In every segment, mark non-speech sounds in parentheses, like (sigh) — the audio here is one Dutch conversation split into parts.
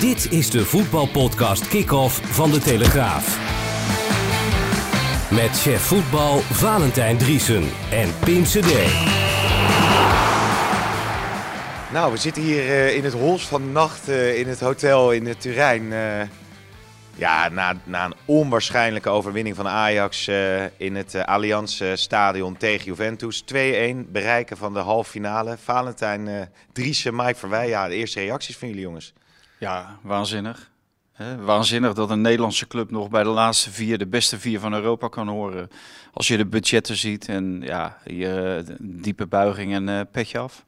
Dit is de voetbalpodcast Kick-Off van De Telegraaf. Met chef voetbal Valentijn Driesen en Pim CD. Nou, we zitten hier uh, in het hols van de nacht uh, in het hotel in het Turijn. Uh, ja, na, na een onwaarschijnlijke overwinning van Ajax in het Allianz Stadion tegen Juventus. 2-1, bereiken van de halve finale. Valentijn Driesen, Mike Verwij. Ja, de eerste reacties van jullie jongens. Ja, waanzinnig. Waanzinnig dat een Nederlandse club nog bij de laatste vier, de beste vier van Europa kan horen. Als je de budgetten ziet en ja, je diepe buiging en uh, petje af.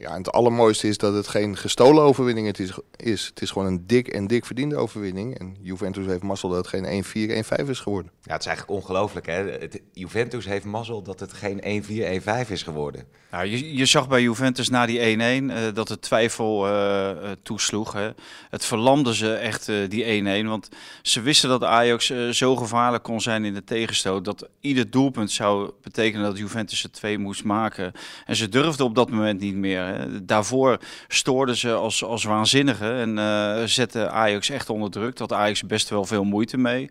Ja, en het allermooiste is dat het geen gestolen overwinning het is, is. Het is gewoon een dik en dik verdiende overwinning. En Juventus heeft mazzel dat het geen 1-4, 1-5 is geworden. Ja, het is eigenlijk ongelooflijk. Hè? Het, Juventus heeft mazzel dat het geen 1-4, 1-5 is geworden. Nou, je, je zag bij Juventus na die 1-1 uh, dat het twijfel uh, toesloeg. Hè? Het verlamde ze echt uh, die 1-1. Want ze wisten dat Ajax zo gevaarlijk kon zijn in de tegenstoot. Dat ieder doelpunt zou betekenen dat Juventus er twee moest maken. En ze durfden op dat moment niet meer. Daarvoor stoorden ze als, als waanzinnige en uh, zetten Ajax echt onder druk. Dat Ajax best wel veel moeite mee.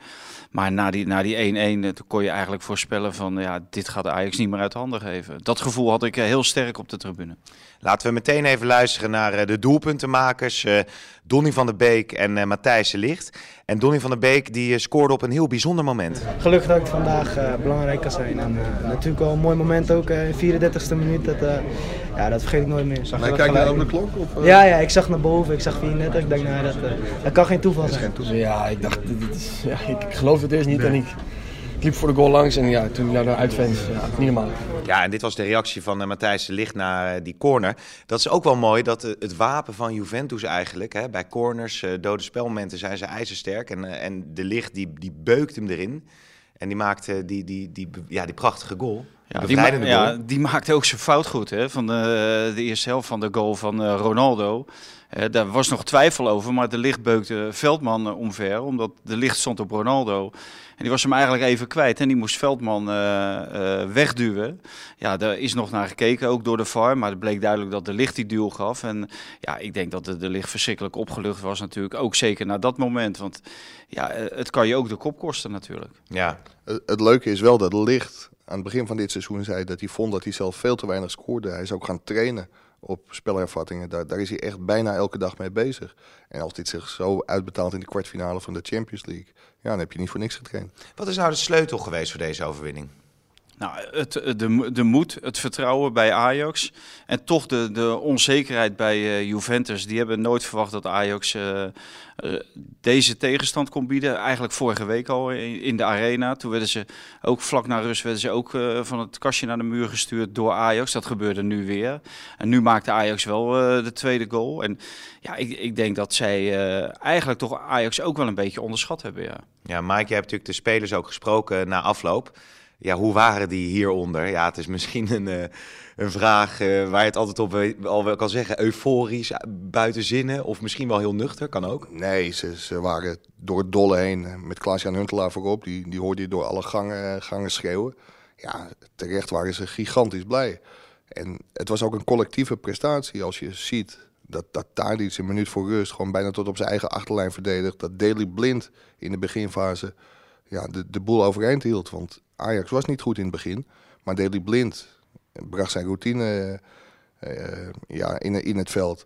Maar na die 1-1 na die kon je eigenlijk voorspellen van ja, dit gaat Ajax niet meer uit handen geven. Dat gevoel had ik eh, heel sterk op de tribune. Laten we meteen even luisteren naar eh, de doelpuntenmakers. Uh, Donny van der Beek en uh, Matthijs de Licht. En Donny van der Beek die scoorde op een heel bijzonder moment. Gelukkig dat ik vandaag uh, belangrijk kan zijn. En natuurlijk wel een mooi moment ook in de 34ste minuut. Dat, ja, dat vergeet ik nooit meer. Zag maar kijk je over de klok? Of, ja, ja, ik zag naar boven. Ik zag 34. Ik dacht, nou, dat, dat kan geen toeval zijn. Ja, ik dacht, dit is, ja, ik geloof het eerst niet. Nee. En ik, ik liep voor de goal langs en ja, toen ik naar de uitvent, ja, niet normaal. Ja, en dit was de reactie van uh, Matthijs de Ligt naar uh, die corner. Dat is ook wel mooi, dat uh, het wapen van Juventus eigenlijk, hè, bij corners, dode spelmomenten zijn ze ijzersterk. En, en de Ligt die, die beukt hem erin en die maakte die, die, die, ja, die prachtige goal. Ja, die, ma ja, die maakte ook zijn fout goed hè, van de, de eerste helft van de goal van Ronaldo. Uh, daar was nog twijfel over, maar de licht beukte Veldman omver, omdat de licht stond op Ronaldo. En die was hem eigenlijk even kwijt en die moest Veldman uh, wegduwen. Ja, daar is nog naar gekeken, ook door de VAR, maar het bleek duidelijk dat de licht die duw gaf. En ja, ik denk dat de, de licht verschrikkelijk opgelucht was natuurlijk, ook zeker na dat moment. Want ja, het kan je ook de kop kosten natuurlijk. Ja. Het, leuke is wel dat licht aan het begin van dit seizoen zei dat hij vond dat hij zelf veel te weinig scoorde. Hij is ook gaan trainen op spelervattingen. Daar, daar is hij echt bijna elke dag mee bezig. En als dit zich zo uitbetaalt in de kwartfinale van de Champions League, ja, dan heb je niet voor niks getraind. Wat is nou de sleutel geweest voor deze overwinning? Nou, het, de, de moed, het vertrouwen bij Ajax en toch de, de onzekerheid bij uh, Juventus. Die hebben nooit verwacht dat Ajax uh, deze tegenstand kon bieden. Eigenlijk vorige week al in, in, de arena. Toen werden ze ook vlak na rust werden ze ook van het kastje naar de muur gestuurd door Ajax. Dat gebeurde nu weer. En nu maakte Ajax wel de tweede goal. En ja, ik, ik denk dat zij eigenlijk toch Ajax ook wel een beetje onderschat hebben. Ja, ja Mike, je hebt natuurlijk de spelers ook gesproken na afloop ja, hoe waren die hieronder? Ja, het is misschien een, uh, een vraag uh, waar je het altijd op al wel kan zeggen. Euforisch, buiten zinnen of misschien wel heel nuchter, kan ook. Nee, ze, ze waren door het dolle heen met Klaas-Jan Huntelaar voorop. Die, die hoorde je door alle gangen, gangen schreeuwen. Ja, terecht waren ze gigantisch blij. En het was ook een collectieve prestatie als je ziet dat, dat Tadic een minuut voor rust gewoon bijna tot op zijn eigen achterlijn verdedigt. Dat Daily Blind in de beginfase ja, de, de boel overeind hield. Want Ajax was niet goed in het begin. Maar Daley Blind bracht zijn routine uh, ja, in, in het veld.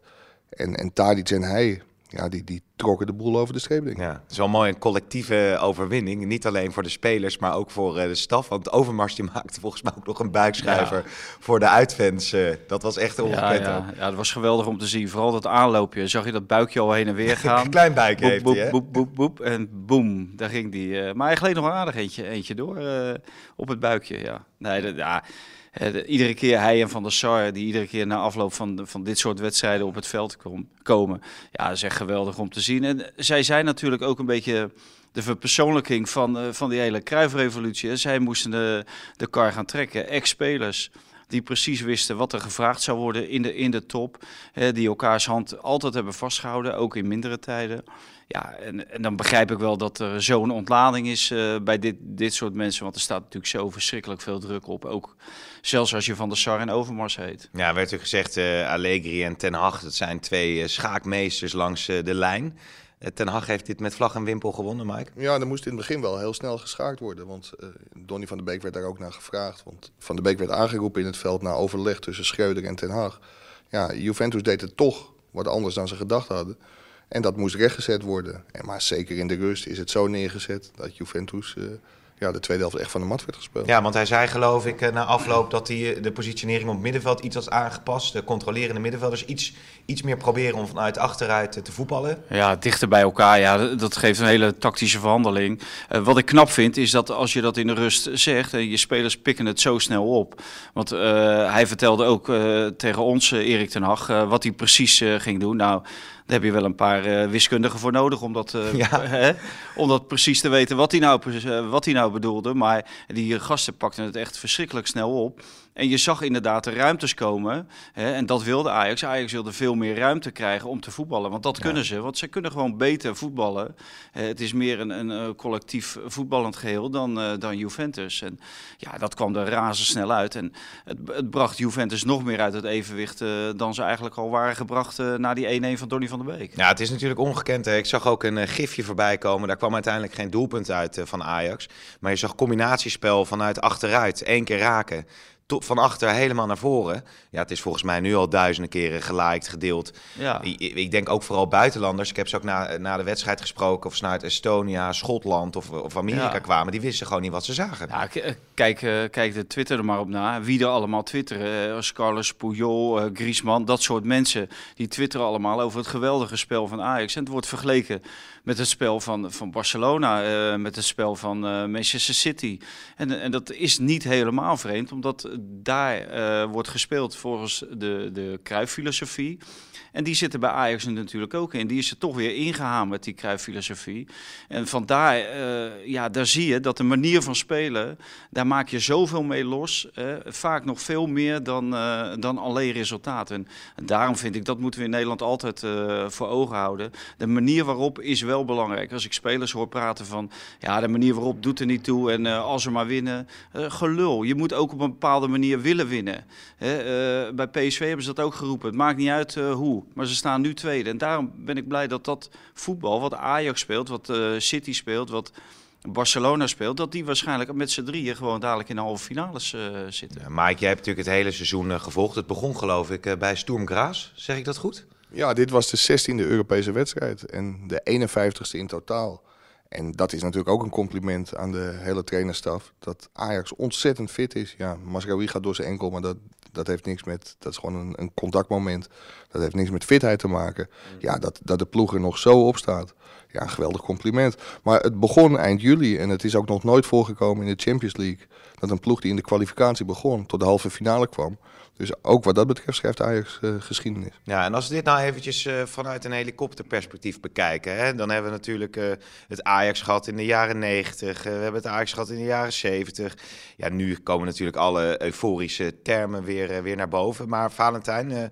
En, en Tadic en hij, ja, die, die trokken de boel over de. Denk ik. Ja, het is wel mooi, een collectieve overwinning. Niet alleen voor de spelers, maar ook voor uh, de staf. Want Overmars die (laughs) maakte volgens mij ook nog een buikschuiver ja. voor de uitfans. Uh, dat was echt ongekend. Ja, ja. ja, dat was geweldig om te zien. Vooral dat aanloopje. Zag je dat buikje al heen en weer (laughs) gaan. Klein buikje heeft boep, hij, boep, boep, boep, En boem, daar ging die. Uh, maar hij gleed nog aardig eentje, eentje door op het buikje. Ja, nee, dat, ja Uh, iedere keer hij en Van der Sar, die iedere keer na afloop van, van dit soort wedstrijden op het veld kom, komen. Ja, dat is echt geweldig om te zien. En zij zijn natuurlijk ook een beetje de verpersoonlijking van, uh, van die hele kruifrevolutie. Zij moesten de, de kar gaan trekken, ex-spelers die precies wisten wat er gevraagd zou worden in de, in de top. Hè, die elkaars hand altijd hebben vastgehouden, ook in mindere tijden. Ja, en, en dan begrijp ik wel dat er zo'n ontlading is uh, bij dit, dit soort mensen. Want er staat natuurlijk zo verschrikkelijk veel druk op. Ook zelfs als je van de Sar en Overmars heet. Ja, werd u gezegd, uh, Allegri en Ten Hag, dat zijn twee uh, schaakmeesters langs de lijn. Ten Hag heeft dit met vlag en wimpel gewonnen, Mike. Ja, dan moest in het begin wel heel snel geschaakt worden. Want uh, Donny van der Beek werd daar ook naar gevraagd. Want Van der Beek werd aangeroepen in het veld na overleg tussen Schreuder en Ten Hag. Ja, Juventus deed het toch wat anders dan ze gedacht hadden. En dat moest rechtgezet worden. En maar zeker in de rust is het zo neergezet dat Juventus... Uh, ja, de tweede helft echt van de mat werd gespeeld. Ja, want hij zei geloof ik na afloop dat hij de positionering op het middenveld iets had aangepast. De controlerende middenvelders iets, iets meer proberen om vanuit achteruit te voetballen. Ja, dichter bij elkaar. Ja, dat geeft een hele tactische verhandeling. Uh, wat ik knap vind is dat als je dat in de rust zegt en je spelers pikken het zo snel op. Want uh, hij vertelde ook uh, tegen ons, Erik ten Hag, wat hij precies ging doen. Nou, daar heb je wel een paar uh, wiskundigen voor nodig om dat, uh, (laughs) ja. (laughs) hè, om dat precies te weten wat hij, nou, uh, wat hij nou bedoelde. Maar die gasten pakten het echt verschrikkelijk snel op. En je zag inderdaad de ruimtes komen. Hè, en dat wilde Ajax. Ajax wilde veel meer ruimte krijgen om te voetballen. Want dat ja. kunnen ze. Want ze kunnen gewoon beter voetballen. het is meer een, een, collectief voetballend geheel dan, uh, dan Juventus. En ja, dat kwam er razendsnel uit. En het, het bracht Juventus nog meer uit het evenwicht uh, dan ze eigenlijk al waren gebracht uh, na die 1-1 van Donny van der Beek. Ja, het is natuurlijk ongekend. Hè. Ik zag ook een gifje voorbij komen. Daar kwam uiteindelijk geen doelpunt uit van Ajax. Maar je zag combinatiespel vanuit achteruit. Eén keer raken van achter helemaal naar voren. Ja, het is volgens mij nu al duizenden keren geliked, gedeeld. Ja. Ik, ik, denk ook vooral buitenlanders. Ik heb ze ook na, na de wedstrijd gesproken of ze naar Estonia, Schotland of, of Amerika ja. kwamen. Die wisten gewoon niet wat ze zagen. Ja, kijk, uh, kijk de Twitter er maar op na. Wie er allemaal twitteren. Uh, Carlos Puyol, Griezmann, dat soort mensen. Die twitteren allemaal over het geweldige spel van Ajax. En het wordt vergeleken met het spel van, van Barcelona, uh, met het spel van uh, Manchester City. En, en dat is niet helemaal vreemd, omdat daar uh, wordt gespeeld volgens de, de Cruyff-filosofie. En die zitten bij Ajax natuurlijk ook in. Die is er toch weer ingehamerd, die kruiffilosofie. En vandaar, uh, ja, daar zie je dat de manier van spelen, daar maak je zoveel mee los. Vaak nog veel meer dan, uh, dan alleen resultaten. En daarom vind ik, dat moeten we in Nederland altijd voor ogen houden. De manier waarop is wel belangrijk. Als ik spelers hoor praten van, ja, de manier waarop doet er niet toe. En als we maar winnen, gelul. Je moet ook op een bepaalde manier willen winnen. bij PSV hebben ze dat ook geroepen. Het maakt niet uit hoe. Maar ze staan nu tweede. En daarom ben ik blij dat dat voetbal, wat Ajax speelt, wat uh, City speelt, wat Barcelona speelt, dat die waarschijnlijk met z'n drieën gewoon dadelijk in de halve finales uh, zitten. Ja, Mike, jij hebt natuurlijk het hele seizoen uh, gevolgd. Het begon geloof ik uh, bij Sturm Graz. Zeg ik dat goed? Ja, dit was de 16e Europese wedstrijd en de 51ste in totaal. En dat is natuurlijk ook een compliment aan de hele trainerstaf. Dat Ajax ontzettend fit is. Ja, Masraoui gaat door zijn enkel, maar dat, dat heeft niks met... Dat is gewoon een, een contactmoment. Dat heeft niks met fitheid te maken. Ja, dat, dat de ploeg er nog zo op staat. Ja, een geweldig compliment. Maar het begon eind juli en het is ook nog nooit voorgekomen in de Champions League... dat een ploeg die in de kwalificatie begon tot de halve finale kwam... Dus ook wat dat betreft schrijft Ajax uh, geschiedenis. Ja, en als we dit nou eventjes uh, vanuit een helikopterperspectief bekijken, hè, dan hebben we natuurlijk uh, het Ajax gehad in de jaren 90, we hebben het Ajax gehad in de jaren 70. Ja, nu komen natuurlijk alle euforische termen weer, weer naar boven. Maar Valentijn,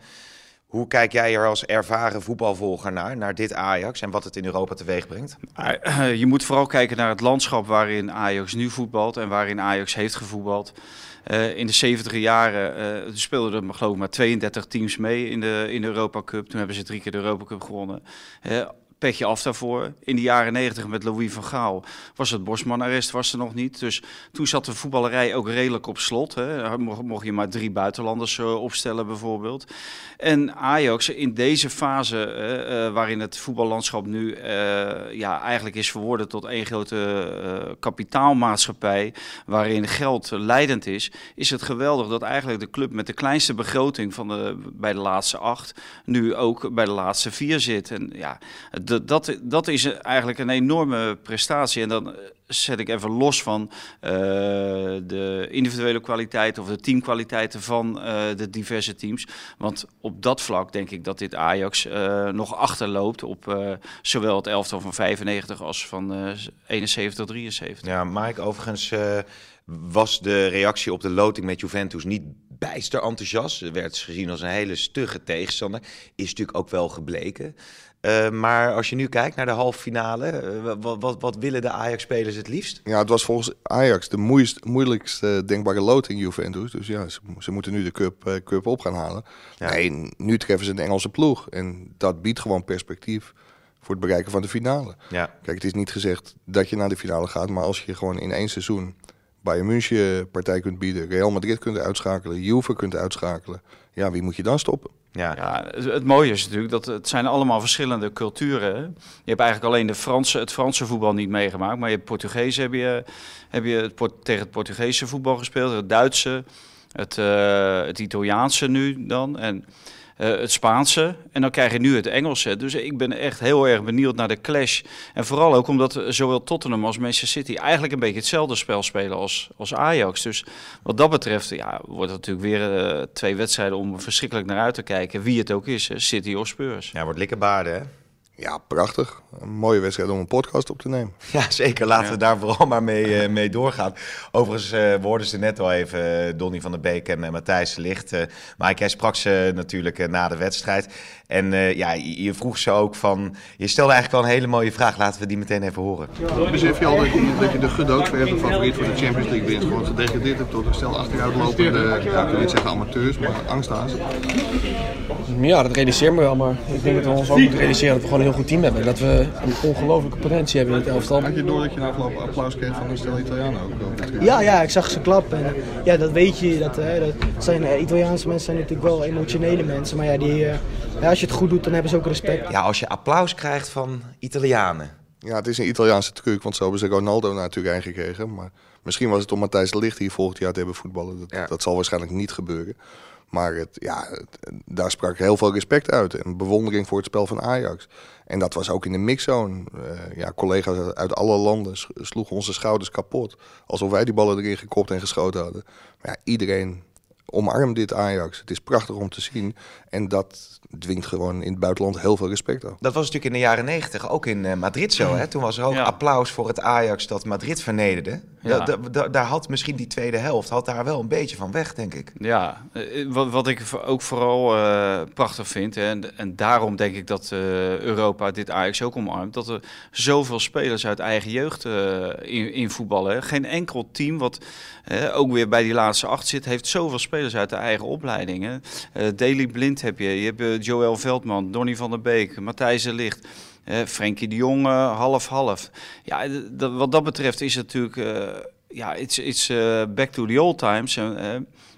hoe kijk jij er als ervaren voetbalvolger naar, naar dit Ajax en wat het in Europa teweeg brengt? (clears throat) Je moet vooral kijken naar het landschap waarin Ajax nu voetbalt en waarin Ajax heeft gevoetbald. Uh, in de 70 jaren uh, speelden er geloof ik maar 32 teams mee in de, in de Europa Cup. Toen hebben ze drie keer de Europa Cup gewonnen. Petje af daarvoor. In de jaren 90 met Louis van Gaal was het Bosman-arrest was er nog niet. Dus toen zat de voetballerij ook redelijk op slot. Hè. Mocht, je maar drie buitenlanders uh, opstellen bijvoorbeeld. En Ajax in deze fase uh, uh, waarin het voetballandschap nu ja, eigenlijk is verworden tot één grote kapitaalmaatschappij waarin geld leidend is, is het geweldig dat eigenlijk de club met de kleinste begroting van de, bij de laatste acht nu ook bij de laatste vier zit. En ja, het dat, dat, is eigenlijk een enorme prestatie. En dan zet ik even los van uh, de individuele kwaliteiten of de teamkwaliteiten van uh, de diverse teams. Want op dat vlak denk ik dat dit Ajax uh, nog achterloopt op zowel het elftal van 95 als van 71, 73. Ja, Mike, overigens was de reactie op de loting met Juventus niet bijster enthousiast. Er werd gezien als een hele stugge tegenstander. Is natuurlijk ook wel gebleken. Uh, maar als je nu kijkt naar de halve finale, uh, wat, wat, wat, willen de Ajax-spelers het liefst? Ja, het was volgens Ajax de moeilijkste denkbare loting Juventus. Dus ja, ze, ze, moeten nu de cup, uh, cup op gaan halen. Ja. Nee, nu treffen ze een Engelse ploeg. En dat biedt gewoon perspectief voor het bereiken van de finale. Ja. Kijk, het is niet gezegd dat je naar de finale gaat, maar als je gewoon in één seizoen Bayern München partij kunt bieden, Real Madrid kunt uitschakelen, Juve kunt uitschakelen, ja, wie moet je dan stoppen? Ja. ja, het mooie is natuurlijk dat het zijn allemaal verschillende culturen. Je hebt eigenlijk alleen de Franse, het Franse voetbal niet meegemaakt, maar je hebt Portugees heb je, heb je het, tegen het Portugese voetbal gespeeld, het Duitse, het, uh, het Italiaanse nu dan. En uh, het Spaanse. En dan krijg je nu het Engelse. Dus ik ben echt heel erg benieuwd naar de clash. En vooral ook omdat zowel Tottenham als Manchester City eigenlijk een beetje hetzelfde spel spelen als, als Ajax. Dus wat dat betreft ja, wordt het natuurlijk weer uh, twee wedstrijden om verschrikkelijk naar uit te kijken. Wie het ook is, City of Spurs. Ja, wordt likkerbaarden hè? Ja, prachtig. Een mooie wedstrijd om een podcast op te nemen. (laughs) Ja, zeker. Laten we daar vooral maar mee, uh, mee doorgaan. Overigens uh, woorden ze net al even, uh, Donny van der Beek en Matthijs Licht. maar jij sprak ze natuurlijk na de wedstrijd. En ja, je, je, vroeg ze ook van... Je stelde eigenlijk wel een hele mooie vraag. Laten we die meteen even horen. Besef je al dat je, dat je de gedoodverfde favoriet voor de Champions League bent? Gewoon gedegradeerd hebt tot een stel achteruitlopende... Ja, ik wil niet zeggen amateurs, maar angsthazen. Ja, dat realiseert me wel. Maar ik denk dat we ons ook moeten realiseren dat we gewoon een heel goed team hebben. En dat we een ongelofelijke potentie hebben in het elftal. Had je door dat je een afgelopen applaus kreeg van een stel Italianen ook? Ja, ja, ik zag ze klappen. En ja, dat weet je. Dat, hè, dat zijn, uh, Italiaanse mensen zijn natuurlijk wel emotionele mensen. Maar ja, die, uh, ja, als je het goed doet, dan hebben ze ook respect. Ja, als je applaus krijgt van Italianen. Ja, het is een Italiaanse truc, want zo hebben ze Ronaldo natuurlijk aangekregen. Maar misschien was het om Matthijs de Ligt hier volgend jaar te hebben voetballen. Dat, ja. dat zal waarschijnlijk niet gebeuren. Maar het, ja, het, daar sprak heel veel respect uit en bewondering voor het spel van Ajax. En dat was ook in de mixzone. Uh, ja, collega's uit alle landen sloegen onze schouders kapot. Alsof wij die ballen erin gekopt en geschoten hadden. Maar ja, iedereen omarm dit Ajax. Het is prachtig om te zien. En dat dwingt gewoon in het buitenland heel veel respect af. Dat was natuurlijk in de jaren negentig ook in uh, Madrid zo. Hè? Toen was er ook applaus voor het Ajax dat Madrid vernederde. Ja. Da da daar had misschien die tweede helft had daar wel een beetje van weg, denk ik. Ja, eh, wat, wat ik ook vooral uh, prachtig vind... En, en daarom denk ik dat uh, Europa dit Ajax ook omarmt... dat er zoveel spelers uit eigen jeugd in, in voetballen. Geen enkel team wat ook weer bij die laatste acht zit... heeft zoveel spelers uit de eigen opleidingen. Daily Blind heb je, je hebt Joël Veldman, Donny van der Beek, Matthijs de Licht... Uh, Frenkie de Jong, half-half. Ja, wat dat betreft is het natuurlijk... Uh, ja, it's, it's uh, back to the old times.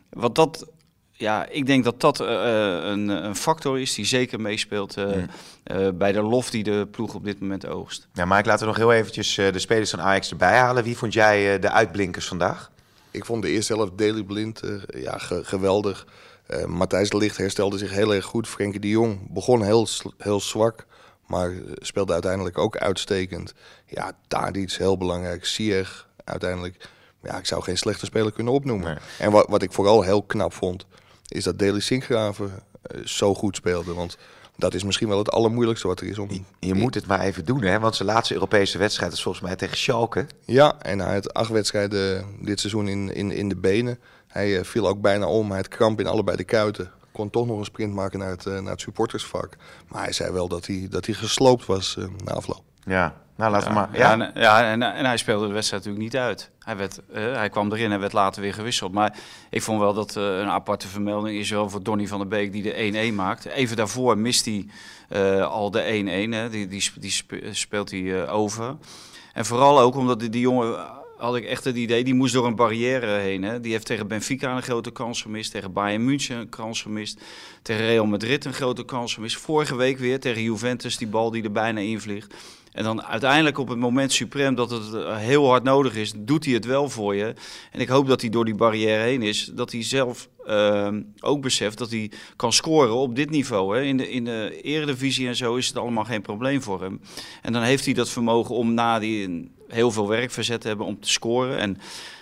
wat dat... Ja, ik denk dat dat een, een, factor is die zeker meespeelt mm. bij de lof die de ploeg op dit moment oogst. Ja, Mike, laten we nog heel eventjes de spelers van Ajax erbij halen. Wie vond jij de uitblinkers vandaag? Ik vond de eerste helft Daily Blind ja, geweldig. Uh, Matthijs de Licht herstelde zich heel erg goed. Frenkie de Jong begon heel, heel zwak, maar speelde uiteindelijk ook uitstekend. Ja, daar iets heel belangrijk. Sieg uiteindelijk. Ja, ik zou geen slechte speler kunnen opnoemen. En wat, wat ik vooral heel knap vond, is dat Deli Sinkgraven uh, zo goed speelde. Want dat is misschien wel het allermoeilijkste wat er is om... Je, moet het maar even doen, hè? Want zijn laatste Europese wedstrijd is volgens mij tegen Schalke. Ja, en hij had acht wedstrijden dit seizoen in, in, in de benen. Hij uh, viel ook bijna om. Hij had kramp in allebei de kuiten. Kon toch nog een sprint maken naar het, uh, naar het supportersvak. Maar hij zei wel dat hij, dat hij gesloopt was na afloop. Ja, nou laten ja, we maar. Ja, ja, en, ja en, en, hij speelde de wedstrijd natuurlijk niet uit. Hij, werd, hij kwam erin en werd later weer gewisseld. Maar ik vond wel dat een aparte vermelding is wel voor Donny van der Beek die de 1-1 maakt. Even daarvoor mist hij al de 1-1. Die, die, die speelt hij over. En vooral ook omdat die, die jongen had ik echt het idee, die moest door een barrière heen. Hè. Die heeft tegen Benfica een grote kans gemist, tegen Bayern München een kans gemist, tegen Real Madrid een grote kans gemist. Vorige week weer tegen Juventus, die bal die er bijna invliegt. En dan uiteindelijk op het moment suprem dat het eh, heel hard nodig is, doet hij het wel voor je. En ik hoop dat hij door die barrière heen is, dat hij zelf ehm, ook beseft dat hij kan scoren op dit niveau. Hè. In, de, in de eredivisie en zo is het allemaal geen probleem voor hem. En dan heeft hij dat vermogen om na die heel veel werk verzet hebben om te scoren. En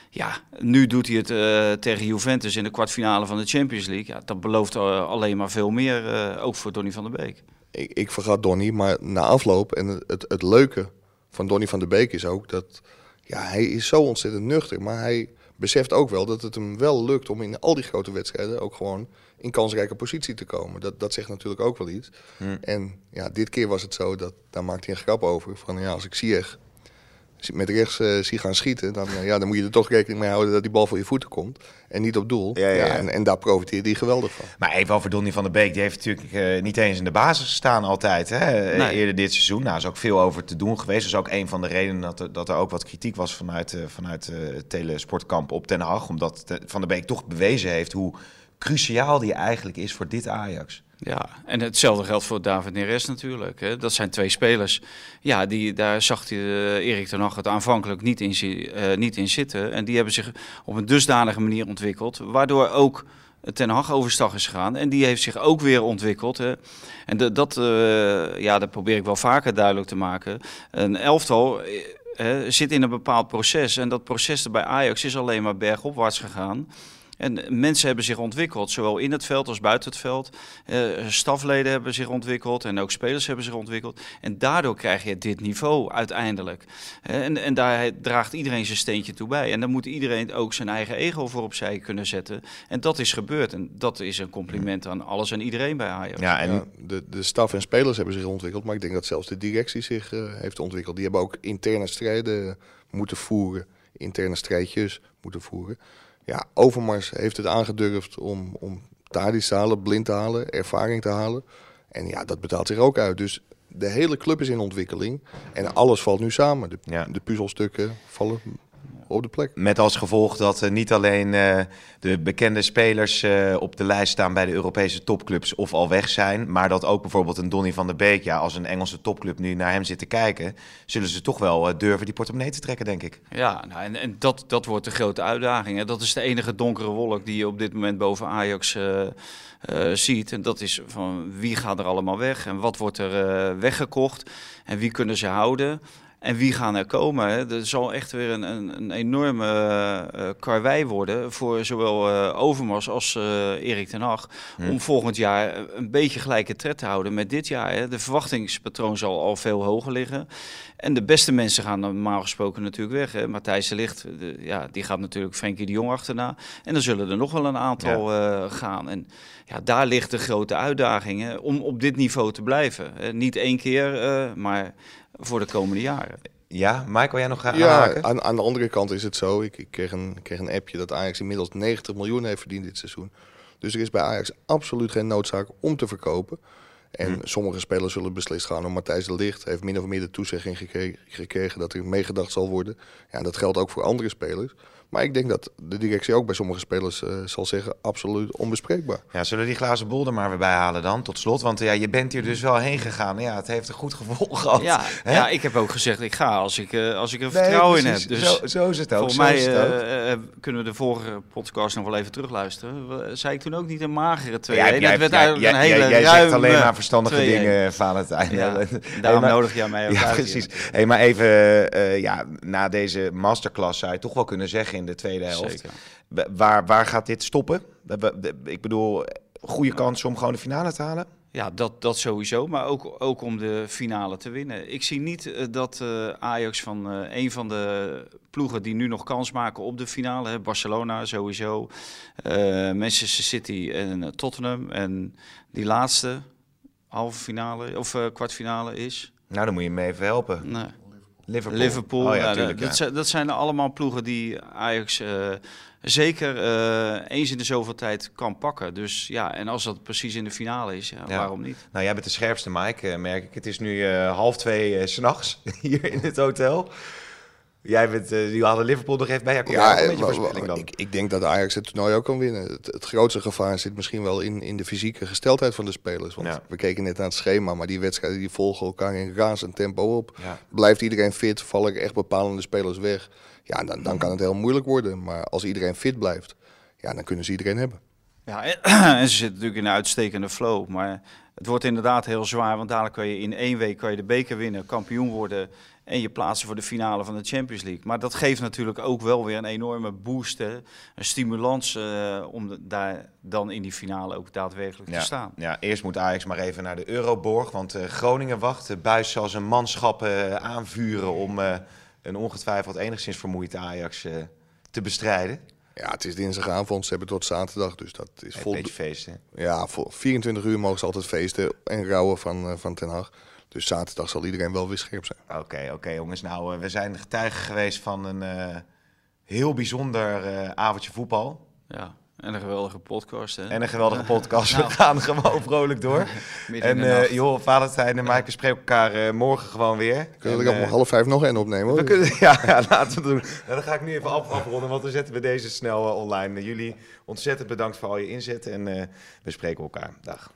ja, nu doet hij het eh, tegen Juventus in de kwartfinale van de Champions League. Ja, dat belooft eh, alleen maar veel meer, ook voor Donny van der Beek. Ik, ik vergat Donny, maar na afloop en het, het leuke van Donny van der Beek is ook dat ja, hij is zo ontzettend nuchter. Maar hij beseft ook wel dat het hem wel lukt om in al die grote wedstrijden ook gewoon in kansrijke positie te komen. Dat, dat zegt natuurlijk ook wel iets. Hmm. En ja, dit keer was het zo, dat, daar maakte hij een grap over. Van ja, als ik Ziyech met rechts eh, zie gaan schieten, dan, eh, ja, dan moet je er toch rekening mee houden dat die bal voor je voeten komt. En niet op doel. Ja, ja, ja. en, en daar profiteert hij geweldig van. Maar even over Donny van der Beek. Die heeft natuurlijk eh, niet eens in de basis gestaan altijd. Hè? Nee. Eerder dit seizoen. Nou, is ook veel over te doen geweest. Dat is ook een van de redenen dat er, dat er ook wat kritiek was vanuit, eh, vanuit eh, het telesportkamp op Den Haag. Omdat de- Van der Beek toch bewezen heeft hoe cruciaal die eigenlijk is voor dit Ajax. Ja, en hetzelfde geldt voor David Neres natuurlijk. Hè. Dat zijn twee spelers. Ja, die, daar zag hij, eh, Erik ten Hag het aanvankelijk niet in, eh, niet in zitten. En die hebben zich op een dusdanige manier ontwikkeld. Waardoor ook Ten Hag overstag is gegaan. En die heeft zich ook weer ontwikkeld. Hè. En dat, eh, ja, dat probeer ik wel vaker duidelijk te maken. Een elftal zit in een bepaald proces. En dat proces bij Ajax is alleen maar bergopwaarts gegaan. En mensen hebben zich ontwikkeld, zowel in het veld als buiten het veld. Eh, stafleden hebben zich ontwikkeld en ook spelers hebben zich ontwikkeld. En daardoor krijg je dit niveau uiteindelijk. Eh, en, en daar draagt iedereen zijn steentje toe bij. En dan moet iedereen ook zijn eigen ego voor opzij kunnen zetten. En dat is gebeurd. En dat is een compliment aan alles en iedereen bij Ajax. Ja, en Ja, de, de staf en spelers hebben zich ontwikkeld, maar ik denk dat zelfs de directie zich eh, heeft ontwikkeld. Die hebben ook interne strijden moeten voeren, interne strijdjes moeten voeren. Ja, Overmars heeft het aangedurfd om, om Tadic te halen, blind te halen, ervaring te halen. En ja, dat betaalt zich ook uit. Dus de hele club is in ontwikkeling en alles valt nu samen. De, Ja. de puzzelstukken vallen op de plek. Met als gevolg dat eh, niet alleen eh, de bekende spelers eh, op de lijst staan bij de Europese topclubs of al weg zijn, maar dat ook bijvoorbeeld een Donny van der Beek, ja, als een Engelse topclub nu naar hem zit te kijken, zullen ze toch wel durven die portemonnee te trekken, denk ik. Ja, nou, en, en dat, dat wordt de grote uitdaging. Hè. Dat is de enige donkere wolk die je op dit moment boven Ajax ziet. En dat is van wie gaat er allemaal weg en wat wordt er eh, weggekocht en wie kunnen ze houden. En wie gaan er komen? Hè? Er zal echt weer een, een, een enorme eh, karwei worden voor zowel eh, Overmars als eh, Erik ten Hag. Om volgend jaar een beetje gelijke tred te houden met dit jaar. Hè? De verwachtingspatroon zal al veel hoger liggen. En de beste mensen gaan normaal gesproken natuurlijk weg. Hè? Matthijs de Ligt, de- ja, die gaat natuurlijk Frenkie de Jong achterna. En dan zullen er nog wel een aantal gaan. En ja, daar ligt de grote uitdaging hè? om op dit niveau te blijven. Niet één keer, maar voor de komende jaren. Ja, Michael, jij nog graag Ja, aanhaken? aan, aan de andere kant is het zo. Ik, ik, kreeg een, ik kreeg een appje dat Ajax inmiddels 90 miljoen heeft verdiend dit seizoen. Dus er is bij Ajax absoluut geen noodzaak om te verkopen. En sommige spelers zullen beslist gaan om Matthijs de Ligt. Heeft min of meer de toezegging gekregen, gekregen dat er meegedacht zal worden. Ja, dat geldt ook voor andere spelers. Maar ik denk dat de directie ook bij sommige spelers eh, zal zeggen absoluut onbespreekbaar. Ja, zullen we die glazen bol er maar weer bij halen dan, tot slot? Want ja, je bent hier dus wel heen gegaan. Ja, het heeft een goed gevolg (laughs) gehad. Ja, Hè? ja, ik heb ook gezegd, ik ga als ik, eh, als ik er Nee, vertrouwen in heb. precies. Dus zo, zo is het ook. volgens mij eh, kunnen we de vorige podcast nog wel even terugluisteren. Zei ik toen ook niet een magere twee? Ja, Nee, jij, dat werd eigenlijk een hele jij- zegt alleen maar verstandige 2-1. dingen, Valentijn. Ja, (laughs) daarom nodig jij mij ook Ja, uit precies. Hey, maar even, eh, ja, na deze masterclass zou je toch wel kunnen zeggen in de tweede helft. Zeker. Waar, waar gaat dit stoppen? Ik bedoel, goede kans om gewoon de finale te halen? Ja, dat, dat sowieso, maar ook, ook om de finale te winnen. Ik zie niet eh, dat eh, Ajax van eh, een van de ploegen die nu nog kans maken op de finale, hè, Barcelona sowieso, Manchester City en Tottenham en die laatste halve finale of kwartfinale is. Nou, dan moet je me even helpen. Nee. Liverpool. Liverpool, Oh ja, ja, tuurlijk, dat, ja. dat zijn allemaal ploegen die Ajax eh, zeker eh, eens in de zoveel tijd kan pakken. Dus ja, en als dat precies in de finale is, ja, waarom niet? Nou, jij bent de scherpste, Mike, eh, merk ik. Het is nu half twee s s'nachts (laughs) hier in het hotel. Jij bent, uh, die hadden Liverpool nog even bij. Ja, ja, een beetje voorspelling dan. Ik, ik, denk dat Ajax het toernooi ook kan winnen. Het, het, grootste gevaar zit misschien wel in, in de fysieke gesteldheid van de spelers. Want we keken net naar het schema, maar die wedstrijden die volgen elkaar in razend tempo op. Blijft iedereen fit, vallen echt bepalende spelers weg. Ja, dan, dan kan het heel moeilijk worden. Maar als iedereen fit blijft, ja, dan kunnen ze iedereen hebben. Ja, en, (clears throat) ze zitten natuurlijk in een uitstekende flow. Maar het wordt inderdaad heel zwaar. Want dadelijk kan je in één week kan je de beker winnen, kampioen worden. En je plaatsen voor de finale van de Champions League. Maar dat geeft natuurlijk ook wel weer een enorme boost. Een stimulans uh, om daar dan in die finale ook daadwerkelijk te staan. Ja, eerst moet Ajax maar even naar de Euroborg. Want uh, Groningen wacht. Buis zal zijn manschappen uh, aanvuren om een ongetwijfeld enigszins vermoeid Ajax te bestrijden. Ja, het is dinsdagavond. Ze hebben tot zaterdag, dus dat is vol. Een beetje feesten. Ja, voor 24 uur mogen ze altijd feesten en rouwen van, uh, van Ten Hag. Dus zaterdag zal iedereen wel weer scherp zijn. Oké, oké jongens. Nou, uh, we zijn getuigen geweest van een uh, heel bijzonder avondje voetbal. Ja. En een geweldige podcast. Hè? En een geweldige (laughs) podcast. We nou. gaan gewoon vrolijk door. (laughs) en uh, joh, Valentijn en Mike, we spreken elkaar uh, morgen gewoon weer. Kunnen we er om half vijf nog één opnemen? We kunnen, (laughs) ja, ja, laten we doen. Nou, dan ga ik nu even af, afronden, want we zetten we deze snel uh, online. jullie ontzettend bedankt voor al je inzet en we spreken elkaar. Dag.